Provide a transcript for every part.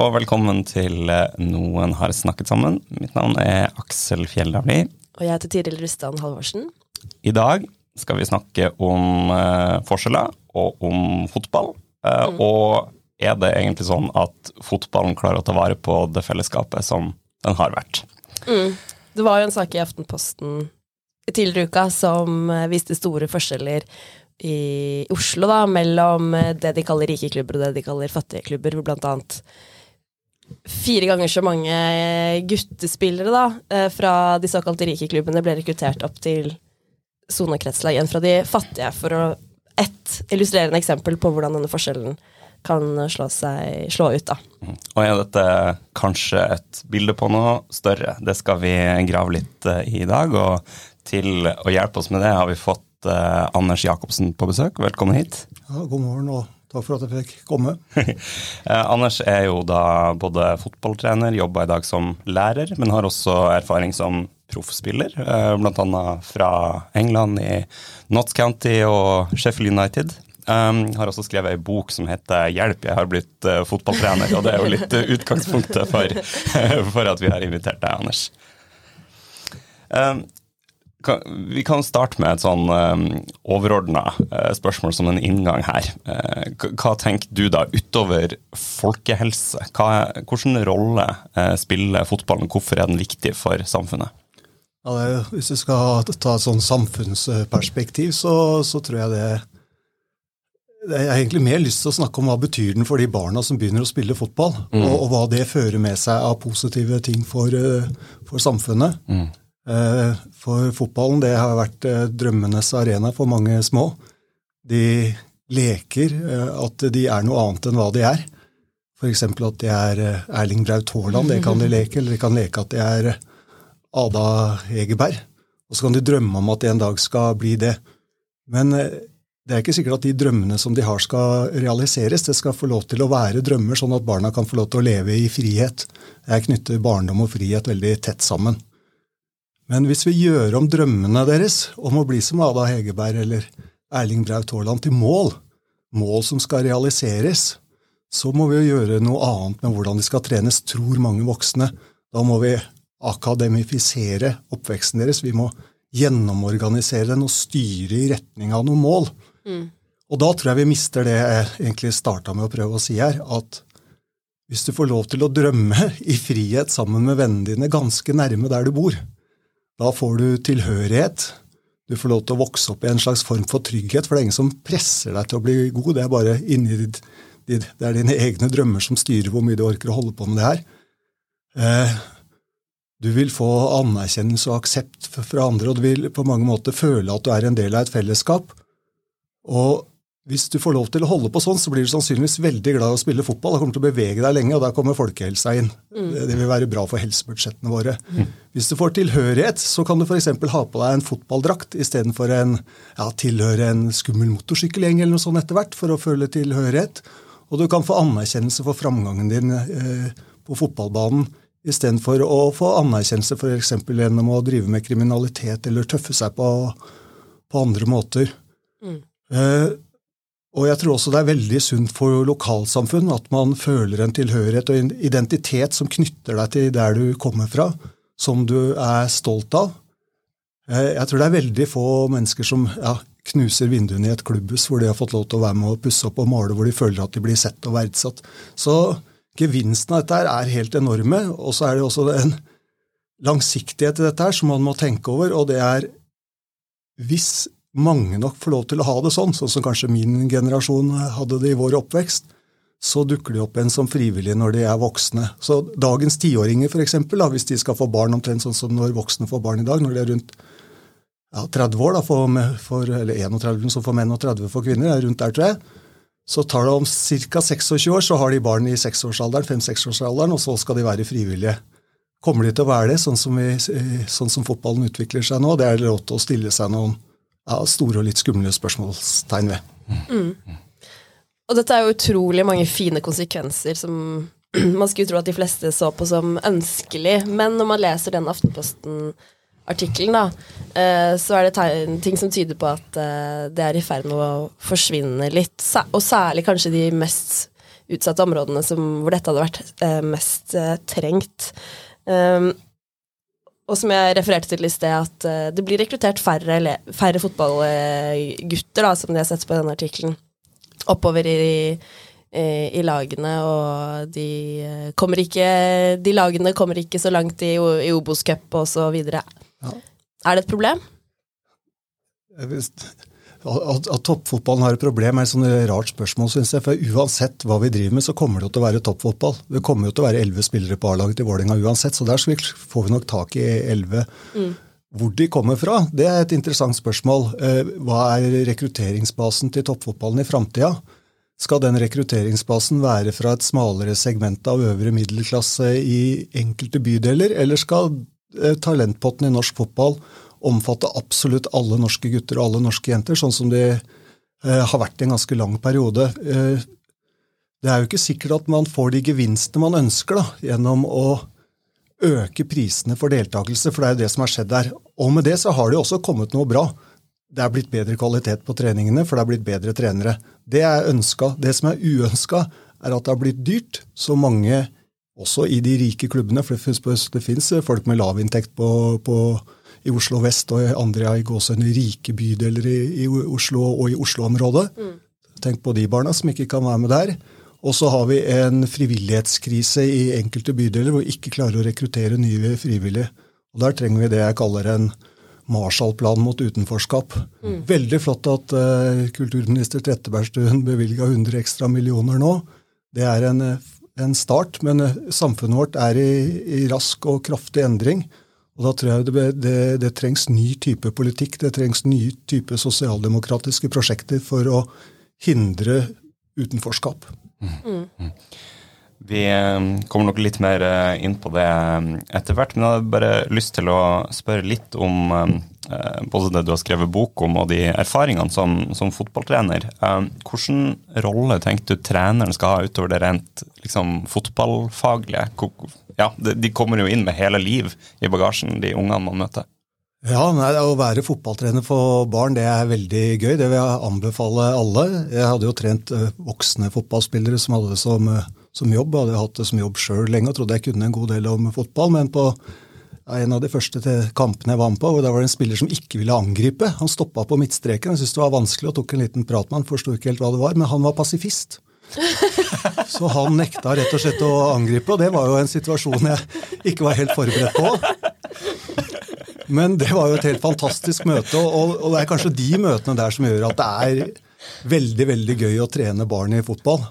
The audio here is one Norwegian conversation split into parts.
Og velkommen til eh, Noen har snakket sammen. Mitt navn er Aksel Fjellavli. Og jeg heter Tiril Rustan Halvorsen. I dag skal vi snakke om eh, forskjeller og om fotball. Mm. Og er det egentlig sånn at fotballen klarer å ta vare på det fellesskapet som den har vært? Det var jo en sak i Aftenposten tidligere i uka som eh, viste store forskjeller i Oslo, da, mellom eh, det de kaller rike klubber og det de kaller fattige klubber, hvor blant annet fire ganger så mange guttespillere da, eh, fra de såkalte rike klubbene ble rekruttert opp til sonekretslag enn fra de fattige, for å ett illustrerende eksempel på hvordan denne forskjellen kan slå, seg, slå ut. da. Og er dette kanskje et bilde på noe større? Det skal vi grave litt eh, i i dag. Og til å hjelpe oss med det har vi fått eh, Anders Jacobsen på besøk. Velkommen hit. Ja, god morgen, og takk for at jeg fikk komme. Eh, Anders er jo da både fotballtrener, jobber i dag som lærer, men har også erfaring som proffspiller, bl.a. blant annet fra England i Notts County og Sheffield United. Um, har også skrevet ei bok som heter 'Hjelp, jeg har blitt eh, fotballtrener', og det er jo litt eh, utgangspunktet for, for at vi har invitert deg, Anders. Um, vi kan starte med et sånn um, overordna uh, spørsmål som en inngang her. Uh, hva tenker du da, utover folkehelse? Hva, hvilken rolle uh, spiller fotballen, hvorfor er den viktig for samfunnet? Ja, det, hvis vi skal ta et sånn samfunnsperspektiv, så, så tror jeg det det er egentlig mer lyst til å snakke om hva betyr den for de barna som begynner å spille fotball, og, og hva det fører med seg av positive ting for, eh, for samfunnet. Eh, For fotballen det har vært eh, drømmenes arena for mange små. De leker eh, at de er noe annet enn hva de er. F.eks. at de er eh, Erling Braut Haaland, det kan de leke. Eller de kan leke at de er eh, Ada Hegerberg. Og så kan de drømme om at de en dag skal bli det. Men eh, det er ikke sikkert at de drømmene som de har, skal realiseres. Det skal få lov til å være drømmer, sånn at barna kan få lov til å leve i frihet. Jeg knytter barndom og frihet veldig tett sammen. Men hvis vi gjør om drømmene deres om å bli som Ada Hegerberg eller Erling Braut Haaland til mål, mål som skal realiseres, så må vi jo gjøre noe annet med hvordan de skal trenes, tror mange voksne. Da må vi akademifisere oppveksten deres. Vi må gjennomorganisere den og styre i retning av noen mål. Og da tror jeg vi mister det jeg egentlig starta med å prøve å si her, at hvis du får lov til å drømme i frihet sammen med vennene dine ganske nærme der du bor, da får du tilhørighet. Du får lov til å vokse opp i en slags form for trygghet, for det er ingen som presser deg til å bli god. Det er bare inni ditt, ditt, det er dine egne drømmer som styrer hvor mye du orker å holde på med det her. Eh, du vil få anerkjennelse og aksept fra andre, og du vil på mange måter føle at du er en del av et fellesskap. Og hvis du får lov til å holde på sånn, så blir du sannsynligvis veldig glad i å spille fotball. Da kommer du til å bevege deg lenge, og der kommer folkehelsa inn. Det, det vil være bra for helsebudsjettene våre. Hvis du får tilhørighet, så kan du f.eks. ha på deg en fotballdrakt istedenfor en ja, tilhøre en skummel motorsykkelgjeng eller noe sånt etter hvert, for å føle tilhørighet. Og du kan få anerkjennelse for framgangen din eh, på fotballbanen istedenfor å få anerkjennelse f.eks. gjennom å drive med kriminalitet eller tøffe seg på, på andre måter. Eh, og jeg tror også det er veldig sunt for lokalsamfunn at man føler en tilhørighet og en identitet som knytter deg til der du kommer fra, som du er stolt av. Eh, Jeg tror det er veldig få mennesker som ja, knuser vinduene i et klubbhus hvor de har fått lov til å være med å pusse opp og male, hvor de føler at de blir sett og verdsatt. Så gevinsten av dette er helt enorme, og så er det også en langsiktighet i dette her som man må tenke over, og det er hvis mange nok får lov til å ha det sånn, sånn som kanskje min generasjon hadde det i vår oppvekst, så dukker de opp igjen som frivillige når de er voksne. Så dagens tiåringer, eksempel, da, hvis de skal få barn omtrent sånn som når voksne får barn i dag, når de er rundt ja, 30 år, da, for, for, eller 31 så for menn og 30 for kvinner, rundt der, tror jeg. Så tar det om ca. 26 år, så har de barn i seksårsalderen, fem-seksårsalderen, og så skal de være frivillige. Kommer de til å være det, sånn som, vi, sånn som fotballen utvikler seg nå? Det er lov til å stille seg noen ja, store og litt skumle spørsmålstegn ved. Mm. Og dette er jo utrolig mange fine konsekvenser som man skulle tro at de fleste så på som ønskelig, men når man leser den Aftenposten-artikkelen, da, eh, så er det ting som tyder på at eh, det er i ferd med å forsvinne litt. Og særlig kanskje de mest utsatte områdene som, hvor dette hadde vært eh, mest trengt. Og som jeg refererte til i sted, at det blir rekruttert færre, færre fotballgutter, da, som de har sett på denne artikkelen, oppover i i, i lagene, og de eh, kommer ikke De lagene kommer ikke så langt i, i Obos-cup videre. Ja. Er det et problem? At, at, toppfotballen har et problem, er et sånn rart spørsmål, syns jeg. For uansett hva vi driver med, så kommer det jo til å være toppfotball. Det kommer jo til å være elleve spillere på A-laget til Vålerenga uansett, så der får vi nok tak i elleve. Mm. Hvor de kommer fra, det er et interessant spørsmål. Eh, hva er rekrutteringsbasen til toppfotballen i framtida? Skal den rekrutteringsbasen være fra et smalere segment av øvre middelklasse i enkelte bydeler, eller skal eh, talentpotten i norsk fotball omfatte absolutt alle norske gutter og alle norske jenter, sånn som det eh, har vært i en ganske lang periode? Eh, det er jo ikke sikkert at man får de gevinstene man ønsker da, gjennom å øke prisene for deltakelse, for det er jo det som har skjedd der. Og med det så har det jo også kommet noe bra det er blitt bedre kvalitet på treningene, for det er blitt bedre trenere. Det er ønska. Det som er uønska, er at det har blitt dyrt. Så mange, også i de rike klubbene, for det fins folk med lav inntekt på, på, i Oslo vest og andre i gåsehudene rike bydeler i, i, Oslo og i Oslo-området. Mm. Tenk på de barna som ikke kan være med der. Og så har vi en frivillighetskrise i enkelte bydeler hvor vi ikke klarer å rekruttere nye frivillige. Og Der trenger vi det jeg kaller en Marshallplan mot utenforskap. Mm. Veldig flott at uh, kulturminister Trettebergstuen bevilga 100 ekstra millioner nå. Det er en, eh, en start, men uh, samfunnet vårt er i, i, rask og kraftig endring. Og Da tror jeg det, det, det, trengs ny type politikk, det trengs ny type sosialdemokratiske prosjekter for å hindre utenforskap. Mm. Mm. Vi kommer nok litt mer eh, inn på det eh, etter hvert, men jeg hadde bare lyst til å spørre litt om eh, både det du har skrevet bok om, og de erfaringene som, som fotballtrener. Hvilken rolle tenker du treneren skal ha utover det rent liksom, fotballfaglige? Ja, de kommer jo inn med hele liv i bagasjen, de ungene man møter. Ja, nei, Å være fotballtrener for barn det er veldig gøy. Det vil jeg anbefale alle. Jeg hadde jo trent voksne fotballspillere som hadde det som som jobb. Jeg hadde hatt det som jobb sjøl lenge og trodde jeg kunne en god del om fotball. Men på en av de første kampene jeg var med på, hvor da var det en spiller som ikke ville angripe. Han stoppa på midtstreken. Jeg syntes det var vanskelig og tok en liten prat med han. Forsto ikke helt hva det var, men han var pasifist. Så han nekta rett og slett å angripe, og det var jo en situasjon jeg ikke var helt forberedt på. Men det var jo et helt fantastisk møte, og, og det er kanskje de møtene der som gjør at det er veldig, veldig gøy å trene barn i fotball.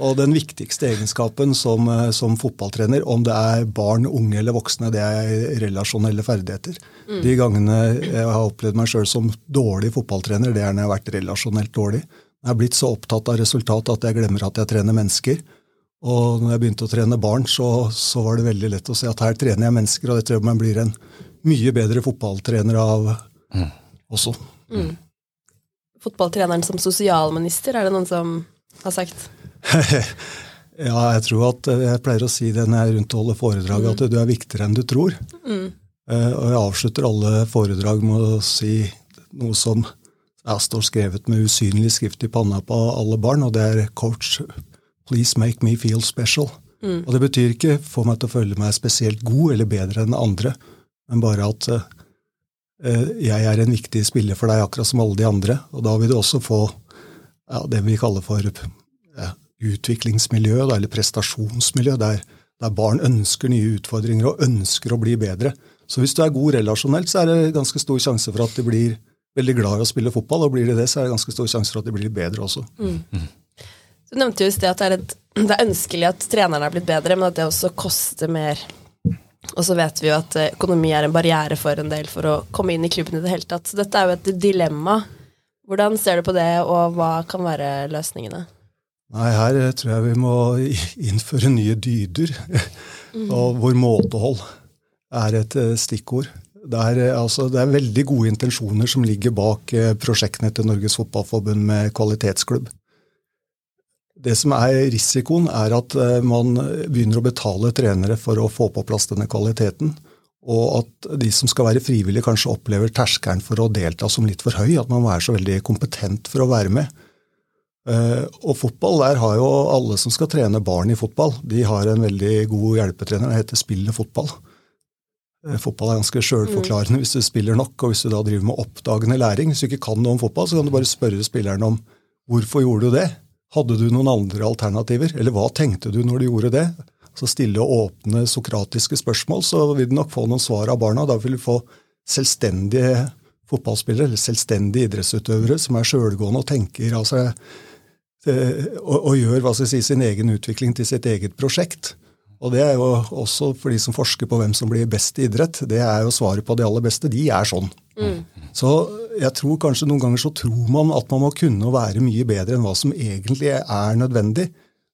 Og den viktigste egenskapen som, eh, som, fotballtrener, om det er barn, unge eller voksne, det er relasjonelle ferdigheter. Mm. De gangene jeg har opplevd meg sjøl som dårlig fotballtrener, det er når jeg har vært relasjonelt dårlig. Jeg er blitt så opptatt av resultat at jeg glemmer at jeg trener mennesker. Og når jeg begynte å trene barn, så, så var det veldig lett å se at her trener jeg mennesker, og det tror jeg man blir en mye bedre fotballtrener av mm. også. Mm. Fotballtreneren som sosialminister, er det noen som har sagt? ja, jeg tror at eh, jeg pleier å si det når jeg er rundt og holder foredrag, at du er viktigere enn du tror. Mm. Uh, og jeg avslutter alle foredrag med å si noe som jeg står skrevet med usynlig skrift i panna på alle barn, og det er 'Coach, please make me feel special'. Mm. Og det betyr ikke få meg til å føle meg spesielt god eller bedre enn andre, men bare at uh, jeg er en viktig spiller for deg, akkurat som alle de andre. Og da vil du også få ja, det vi kaller for utviklingsmiljø eller prestasjonsmiljø, der, der, barn ønsker nye utfordringer og ønsker å bli bedre. Så hvis du er god relasjonelt, så er det ganske stor sjanse for at de blir veldig glad i å spille fotball, og blir de det, så er det ganske stor sjanse for at de blir bedre også. Mm. Du nevnte jo i sted at det er, et, det er, ønskelig at trenerne er blitt bedre, men at det også koster mer Og så vet vi jo at eh, økonomi er en barriere for en del for å komme inn i klubben i det hele tatt. Så dette er jo et dilemma. Hvordan ser du på det, og hva kan være løsningene? Nei, her eh, tror jeg vi må innføre nye dyder. Og hvor måtehold er et eh, stikkord. Det er, eh, altså, det er veldig gode intensjoner som ligger bak prosjektene til Norges Fotballforbund med kvalitetsklubb. Det som er risikoen, er at man begynner å betale trenere for å få på plass denne kvaliteten. Og at de som skal være frivillige, kanskje opplever terskelen for å delta som litt for høy. At man må være så veldig kompetent for å være med. Uh, og fotball, der har jo alle som skal trene barn i fotball, de har en veldig god hjelpetrener. Det heter spillet fotball. Uh, fotball er ganske sjølforklarende mm. hvis du spiller nok, og hvis du da driver med oppdagende læring. Hvis du ikke kan noe om fotball, så kan du bare spørre spilleren om hvorfor gjorde du det? Hadde du noen andre alternativer? Eller hva tenkte du når du gjorde det? Så stille og åpne sokratiske spørsmål, så vil du nok få noen svar av barna. Da vil du få selvstendige fotballspillere, eller selvstendige idrettsutøvere som er sjølgående og tenker altså Eh, og, og, gjør hva skal jeg si, sin egen utvikling til sitt eget prosjekt. Og det er jo også for de som forsker på hvem som blir best i idrett, det er jo svaret på de aller beste. De er sånn. Mm. Så jeg tror kanskje noen ganger så tror man at man må kunne være mye bedre enn hva som egentlig er nødvendig.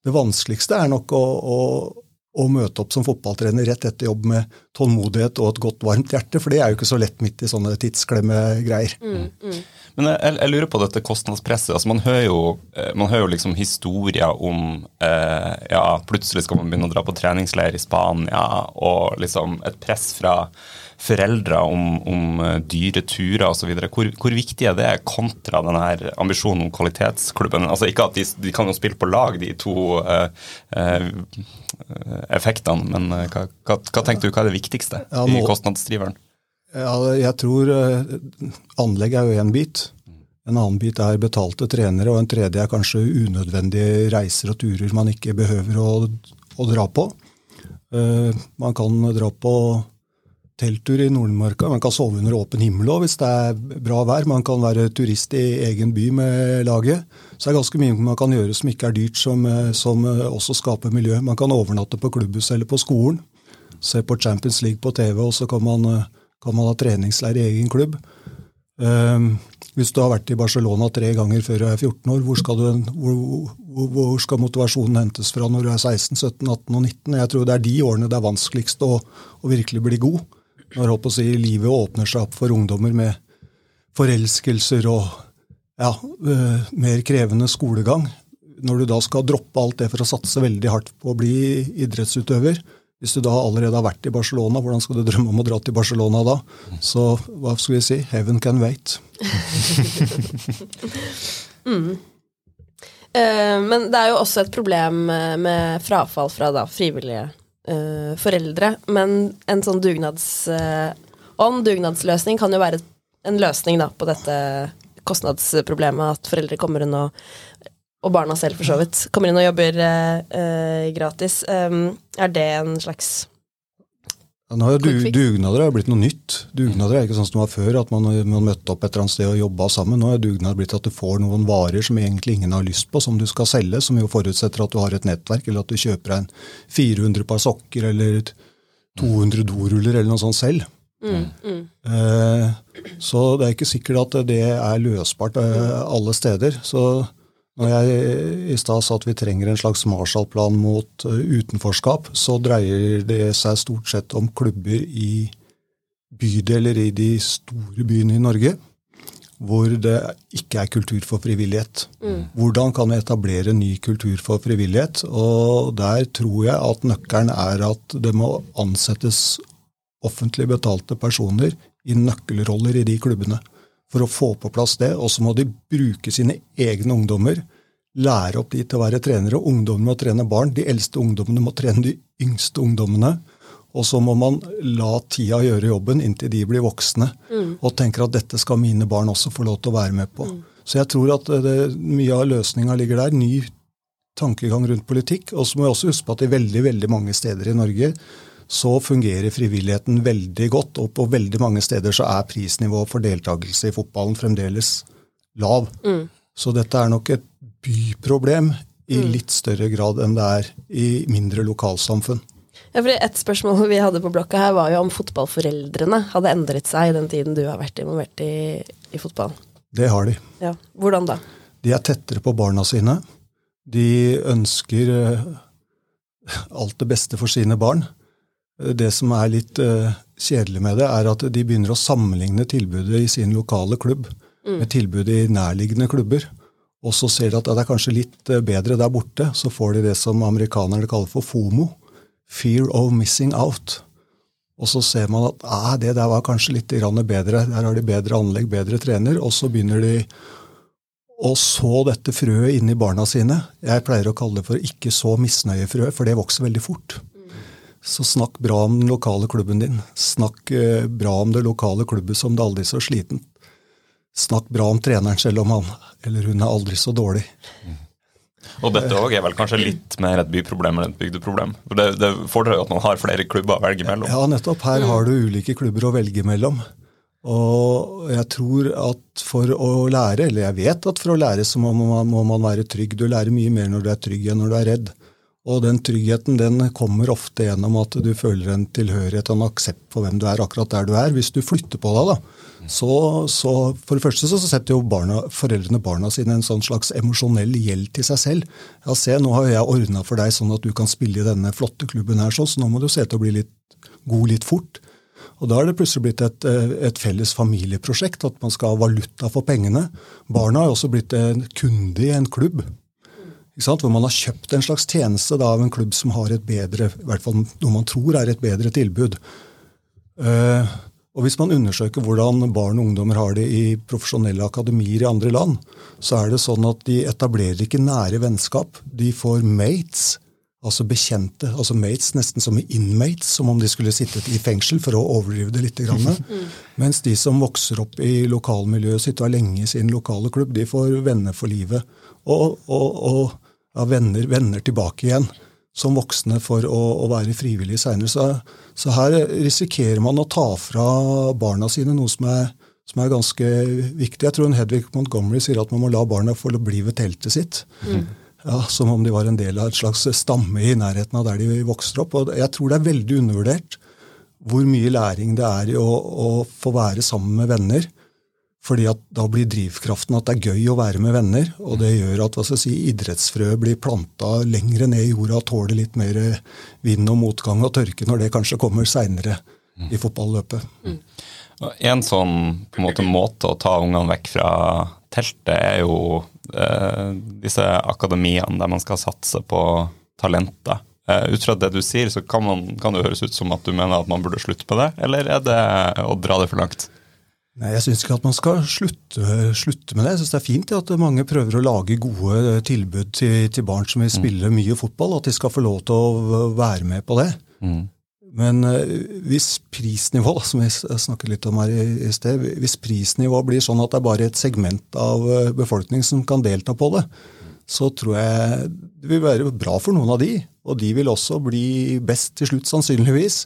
Det vanskeligste er nok å, å, å møte opp som fotballtrener rett etter jobb med tålmodighet og et godt, varmt hjerte, for det er jo ikke så lett midt i sånne tidsklemmegreier. Mm, mm. Men jeg, jeg, lurer på dette kostnadspresset. altså Man hører jo, eh, man hører jo liksom historier om eh, ja, plutselig skal man begynne å dra på treningsleir i Spania, og liksom et press fra foreldre om, om uh, dyre turer osv. Hvor, hvor viktig er det kontra denne ambisjonen om kvalitetsklubben? Altså ikke at de, de kan jo spille på lag, de to uh, uh, effektene, men hva, hva, hva, tenker du hva er det viktigste ja, nå, i kostnadsdriveren? Ja, jeg tror eh, anlegg er jo én bit. En annen bit er betalte trenere, og en tredje er kanskje unødvendige reiser og turer man ikke behøver å, å dra på. Uh, man kan dra på telttur i Nordmarka, man kan sove under åpen himmel òg hvis det er bra vær. Man kan være turist i egen by med laget. Så det er ganske mye man kan gjøre som ikke er dyrt, som, eh, som også skaper miljø. Man kan overnatte på klubbhus eller på skolen. Se på Champions League på TV, og så kan man kan man ha treningsleir i egen klubb. Um, hvis du har vært i Barcelona tre ganger før du er 14 år, hvor skal, du, hvor, hvor, skal, motivasjonen hentes fra når du er 16, 17, 18 og 19? Jeg tror det er de årene det er vanskeligst å, å virkelig bli god. Når å si, livet åpner seg opp for ungdommer med forelskelser og ja, uh, mer krevende skolegang. Når du da skal droppe alt det for å satse veldig hardt på å bli idrettsutøver, hvis du da allerede har vært i Barcelona, hvordan skal du drømme om å dra til Barcelona da? Så hva skal vi si? Heaven can wait. mm. uh, men det er jo også et problem eh, med frafall fra da, frivillige uh, foreldre. Men en sånn dugnads... Uh, dugnadsløsning kan jo være en løsning da, på dette kostnadsproblemet, at foreldre kommer inn og og barna selv for så vidt, kommer inn og jobber uh, eh, gratis. Um, er det en slags ja, nå har du, Dugnader har blitt noe nytt. Dugnader er ikke sånn som det var før, at man, man møtte opp et eller annet sted og jobba sammen. Nå er dugnad blitt at du får noen varer som egentlig ingen har lyst på, som du skal selge, som jo forutsetter at du har et nettverk, eller at du kjøper deg en 400 par sokker eller 200 doruller eller noe sånt selv. Mm, mm. Eh, så det er ikke sikkert at det er løsbart eh, alle steder. Så når jeg i stad sa at vi trenger en slags Marshall-plan mot eh, utenforskap, så dreier det seg stort sett om klubber i bydeler i de store byene i Norge hvor det ikke er kultur for frivillighet. Mm. Hvordan kan vi etablere ny kultur for frivillighet? Og der tror jeg at nøkkelen er at det må ansettes offentlig betalte personer i nøkkelroller i de klubbene for å få på plass det. Og så må de bruke sine egne ungdommer, lære opp de til å være trenere. Ungdommene må trene barn. De eldste ungdommene må trene de yngste ungdommene. Og så må man la tida gjøre jobben inntil de blir voksne mm. og tenker at dette skal mine barn også få lov til å være med på. Mm. Så jeg tror at det, mye av løsninga ligger der. Ny tankegang rundt politikk. Og så må vi også huske på at i veldig, veldig mange steder i Norge så fungerer frivilligheten veldig godt, og på veldig mange steder så er prisnivået for deltakelse i fotballen fremdeles lav. Mm. Så dette er nok et byproblem i mm. litt større grad enn det er i mindre lokalsamfunn. Ja, fordi Et spørsmål vi hadde på blokka her, var jo om fotballforeldrene hadde endret seg i den tiden du har vært involvert i, i fotball. Det har de. Ja, Hvordan da? De er tettere på barna sine. De ønsker eh, alt det beste for sine barn. Det som er litt uh, kjedelig med det, er at de begynner å sammenligne tilbudet i sin lokale klubb med tilbudet i nærliggende klubber. Og så ser de at det er kanskje litt uh, bedre der borte. Så får de det som amerikanerne kaller for FOMO. Fear of missing out. Og så ser man at ah, det der var kanskje litt bedre. Der har de bedre anlegg, bedre trener. Og så begynner de å så dette frøet inni barna sine. Jeg pleier å kalle det for ikke så misnøyefrø, for det vokser veldig fort. Så snakk bra om den lokale klubben din. Snakk eh, bra om det lokale klubbet som det aldri så sliten. Snakk bra om treneren selv om han eller hun er aldri så dårlig. Og dette òg er vel kanskje litt mer et byproblem enn et bygdeproblem? For det, det fordrer jo at man har flere klubber å velge mellom. Ja, nettopp. Her har du ulike klubber å velge mellom. Og jeg tror at for å lære, eller jeg vet at for å lære så må man, må man være trygg. Du lærer mye mer når du er trygg enn når du er redd. Og den tryggheten den kommer ofte gjennom at du føler en tilhørighet og en aksept for hvem du er akkurat der du er. Hvis du flytter på deg, da, så, så For det første så setter jo barna, foreldrene barna sine en sånn slags emosjonell gjeld til seg selv. Ja, se, nå har jeg ordna for deg sånn at du kan spille i denne flotte klubben her, så nå må du se til å bli litt god litt fort. Og Da er det plutselig blitt et, et, felles familieprosjekt, at man skal ha valuta for pengene. Barna har også blitt en kunde i en klubb hvor man har kjøpt en slags tjeneste da, av en klubb som har et bedre, i hvert fall noe man tror er et bedre tilbud. Uh, og Hvis man undersøker hvordan barn og ungdommer har det i profesjonelle akademier i andre land, så er det sånn at de etablerer ikke nære vennskap. De får mates, altså bekjente. altså Mates nesten som inmates, som om de skulle sittet i fengsel, for å overdrive det litt. Grann. Mens de som vokser opp i lokalmiljøet sitt og er lenge i sin lokale klubb, de får venner for livet. Og, og, og ja, venner, venner, tilbake igjen som voksne for å, å være frivillige seinere. Så, så, her risikerer man å ta fra barna sine noe som er, som er ganske viktig. Jeg tror Hedvig Montgomery sier at man må la barna få bli ved teltet sitt. Mm. Ja, Som om de var en del av et slags stamme i nærheten av der de vokser opp. Og jeg tror det er veldig undervurdert hvor mye læring det er i å, å få være sammen med venner fordi at da blir drivkraften at det er gøy å være med venner, og det gjør at si, idrettsfrøet blir planta lengre ned i jorda og tåler litt mer vind og motgang og tørke når det kanskje kommer seinere i fotballøpet. Mm. En sånn en måte, måte å ta ungene vekk fra teltet er jo eh, disse akademiene der man skal satse på talenter. Eh, ut fra det du sier, så kan, man, kan det høres ut som at du mener at man burde slutte på det, eller er det å dra det for langt? Nei, Jeg syns ikke at man skal slutte, slutte, med det. Jeg syns det er fint at mange prøver å lage gode tilbud til, til barn som vil spille mm. mye fotball, at de skal få lov til å være med på det. Mm. Men uh, hvis prisnivået, som vi snakket litt om her i, i, sted, hvis prisnivået blir sånn at det er bare et segment av uh, befolkningen som kan delta på det, så tror jeg det vil være bra for noen av de, og de vil også bli best til slutt, sannsynligvis.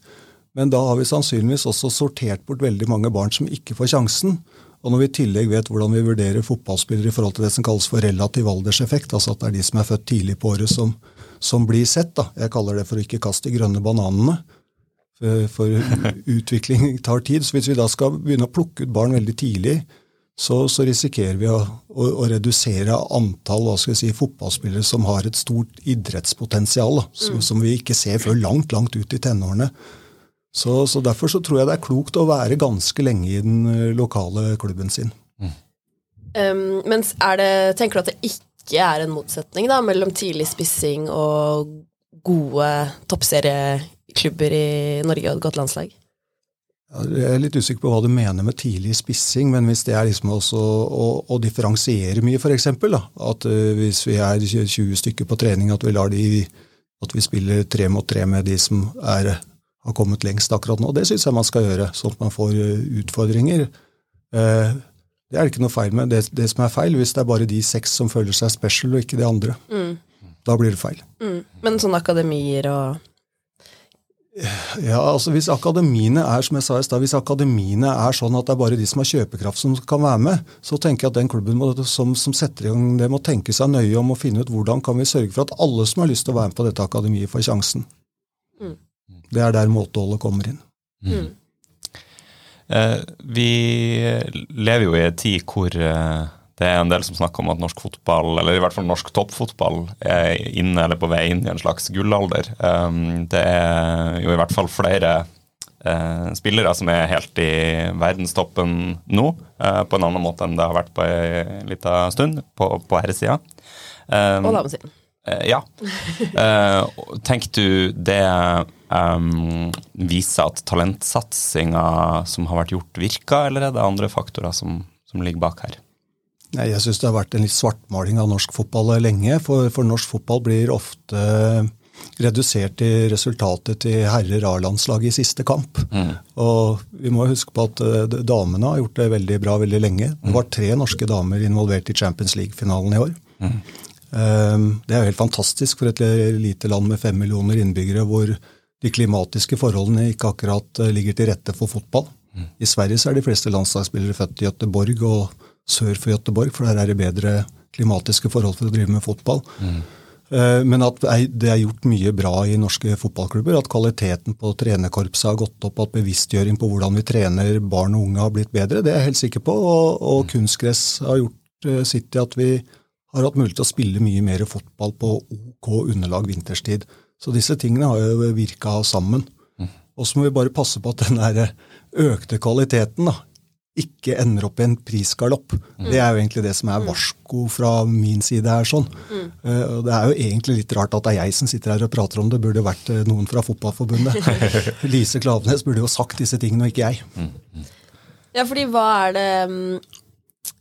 Men da har vi sannsynligvis også sortert bort veldig mange barn som ikke får sjansen. Og når vi i tillegg vet hvordan vi vurderer fotballspillere i forhold til det som kalles for relativ alderseffekt, altså at det er de som er født tidlig på året som, som blir sett, da. jeg kaller det for å ikke kaste de grønne bananene, for utvikling tar tid. Så hvis vi da skal begynne å plukke ut barn veldig tidlig, så, så risikerer vi å, å, å, redusere antall hva skal jeg si, fotballspillere som har et stort idrettspotensial, da, som, mm. som vi ikke ser før langt, langt ut i tenårene. Så, så, Derfor så tror jeg det er klokt å være ganske lenge i den eh, lokale klubben sin. Mm. Um, men det, tenker du at det ikke er en motsetning da, mellom tidlig spissing og gode toppserieklubber i Norge og et godt landslag? Jeg er litt usikker på hva du mener med tidlig spissing, men hvis det er liksom også å, å differensiere mye, f.eks. At uh, hvis vi er 20 stykker på trening, at vi, de, at vi spiller tre mot tre med de som er har kommet lengst akkurat nå. Det syns jeg man skal gjøre, sånn at man får eh, utfordringer. Eh, det er det ikke noe feil med. Det, det, som er feil, hvis det er bare de seks som føler seg special, og ikke de andre. Mm. Da blir det feil. Mm. Men sånne akademier og ja, altså Hvis akademiene er som jeg sa i sted, hvis akademiene er sånn at det er bare de som har kjøpekraft som kan være med, så tenker jeg at den klubben må, som, som, setter i gang det, må tenke seg nøye om å finne ut hvordan kan vi sørge for at alle som har lyst til å være med på dette akademiet, får sjansen. Mm. Det er der måteholdet kommer inn. Mm. Eh, vi lever jo i en tid hvor eh, det er en del som snakker om at norsk fotball, eller i hvert fall norsk toppfotball, er inne eller på vei inn i en slags gullalder. Eh, det er jo i hvert fall flere eh, spillere som er helt i verdenstoppen nå, eh, på en annen måte enn det har vært på en liten stund, på, på herresida. Um, Og damesiden. Eh, ja. Eh, tenker du det um, viser at talentsatsinga som har vært gjort, virker, eller er det andre faktorer som, som ligger bak her? Jeg syns det har vært en litt svartmaling av norsk fotball lenge. For, for norsk fotball blir ofte redusert til resultatet til herrer A-landslaget i siste kamp. Og vi må huske på at eh, damene har gjort det veldig bra veldig lenge. Det var tre norske damer involvert i Champions League-finalen i år. Um, Det er jo helt fantastisk for et lite land med fem millioner innbyggere, hvor de klimatiske forholdene ikke akkurat eh, ligger til rette for fotball. I Sverige så er de fleste landslagsspillere født i Gøteborg og sør for Gøteborg, for der er det bedre klimatiske forhold for å drive med fotball. Eh, Men at det er gjort mye bra i norske fotballklubber. At kvaliteten på trenerkorpset har gått opp, at bevisstgjøring på hvordan vi trener barn og unge har blitt bedre, det er jeg helt sikker på. Og, og kunstgress har gjort eh, sitt i at vi har hatt mulighet til å spille mye mer fotball på OK underlag vinterstid. Så disse tingene har jo virka sammen. Og så må vi bare passe på at den der økte kvaliteten da, ikke ender opp i en prisgalopp. Det er jo egentlig det som er varsko fra min side her. sånn. Eh, og Det er jo egentlig litt rart at det er jeg som sitter her og prater om det. Burde jo vært eh, noen fra Fotballforbundet. Lise Klavenes burde jo sagt disse tingene, og ikke jeg. Ja, fordi hva er det mm,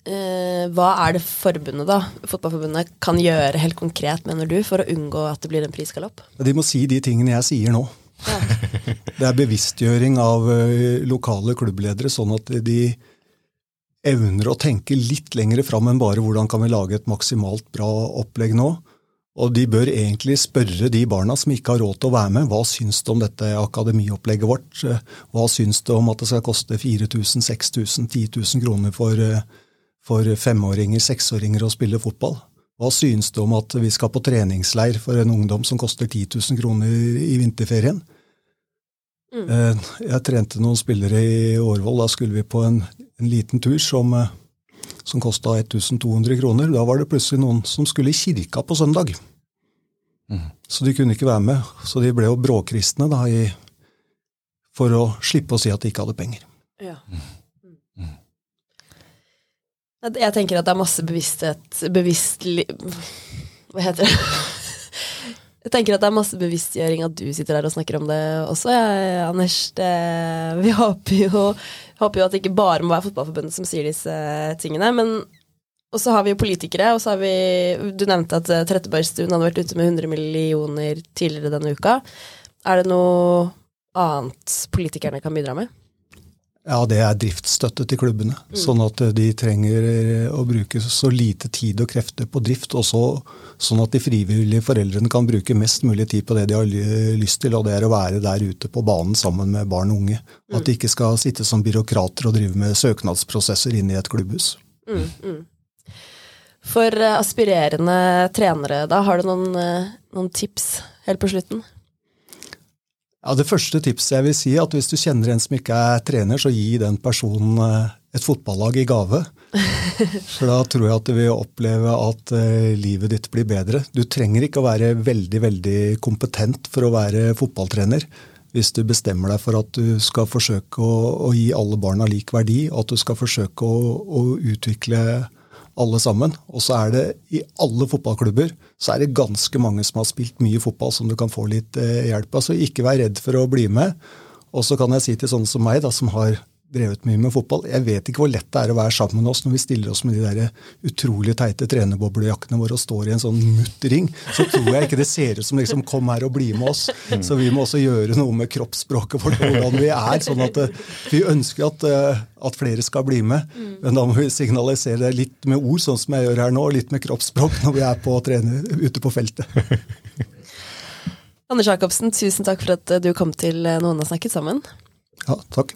Hva er det forbundet, da, fotballforbundet, kan gjøre helt konkret, mener du, for å unngå at det blir en prisgalopp? De må si de tingene jeg sier nå. Det er bevisstgjøring av eh, lokale klubbledere, sånn at de evner å tenke litt lenger fram enn bare hvordan kan vi lage et maksimalt bra opplegg nå. Og de bør egentlig spørre de barna som ikke har råd til å være med, hva syns du om dette akademiopplegget vårt? Hva syns du om at det skal koste 4000, 6000, 10 000 kroner for, eh, for femåringer, seksåringer å spille fotball? Hva synes du om at vi skal på treningsleir for en ungdom som koster 10 000 kroner i vinterferien? Mm. Jeg trente noen spillere i Årvoll. Da skulle vi på en, en liten tur som, eh, som kosta 1200 kroner. Da var det plutselig noen som skulle i kirka på søndag. Så de kunne ikke være med. Så de ble jo bråkristne da, i, for å slippe å si at de ikke hadde penger. Ja. Jeg jeg tenker at det er masse bevissthet Bevisst Hva heter det? Jeg tenker at det er masse bevisstgjøring at du sitter der og snakker om det også, jeg, Anders. Det, vi håper jo, håper jo at det ikke bare må være Fotballforbundet som sier disse tingene. Men og så har vi jo politikere, og så har vi Du nevnte at eh, Trettebergstuen hadde vært ute med 100 millioner tidligere denne uka. Er det noe annet politikerne kan bidra med? Ja, det er driftsstøtte til klubbene. Sånn at de trenger eh, å bruke så lite tid og krefter på drift, og så, sånn at de frivillige foreldrene kan bruke mest mulig tid på det de har lyst til, og det er å være der ute på banen sammen med barn og unge. At de ikke skal sitte som byråkrater og drive med søknadsprosesser inne i et klubbhus. For eh, aspirerende trenere, da, har du noen, eh, noen tips helt på slutten? Ja, Det første tipset jeg vil si, er at hvis du kjenner en som ikke er trener, så gi den personen eh, et fotballag i gave. For da tror jeg at du vil oppleve at eh, livet ditt blir bedre. Du trenger ikke å være veldig, veldig kompetent for å være fotballtrener. Hvis du bestemmer deg for at du skal forsøke å, å gi alle barna lik verdi, og at du skal forsøke å, å utvikle alle sammen. Og så er det i alle fotballklubber så er det ganske mange som har spilt mye fotball som du kan få litt eh, hjelp av. Så ikke vær redd for å bli med. Og så kan jeg si til sånne som meg, da, som har drevet mye med fotball, jeg vet ikke hvor lett det er å være sammen med oss når vi stiller oss med de der utrolig teite trenerboblejakkene våre og står i en sånn muttering. Så tror jeg ikke det ser ut som liksom 'kom her og bli med oss'. Så vi må også gjøre noe med kroppsspråket for hvordan vi er. sånn at eh, Vi ønsker at, eh, at flere skal bli med, men da må vi signalisere det litt med ord, sånn som jeg gjør her nå, og litt med kroppsspråk når vi er på å trene ute på feltet. Anders Jacobsen, tusen takk for at du kom til eh, Noen har snakket sammen. Ja, takk.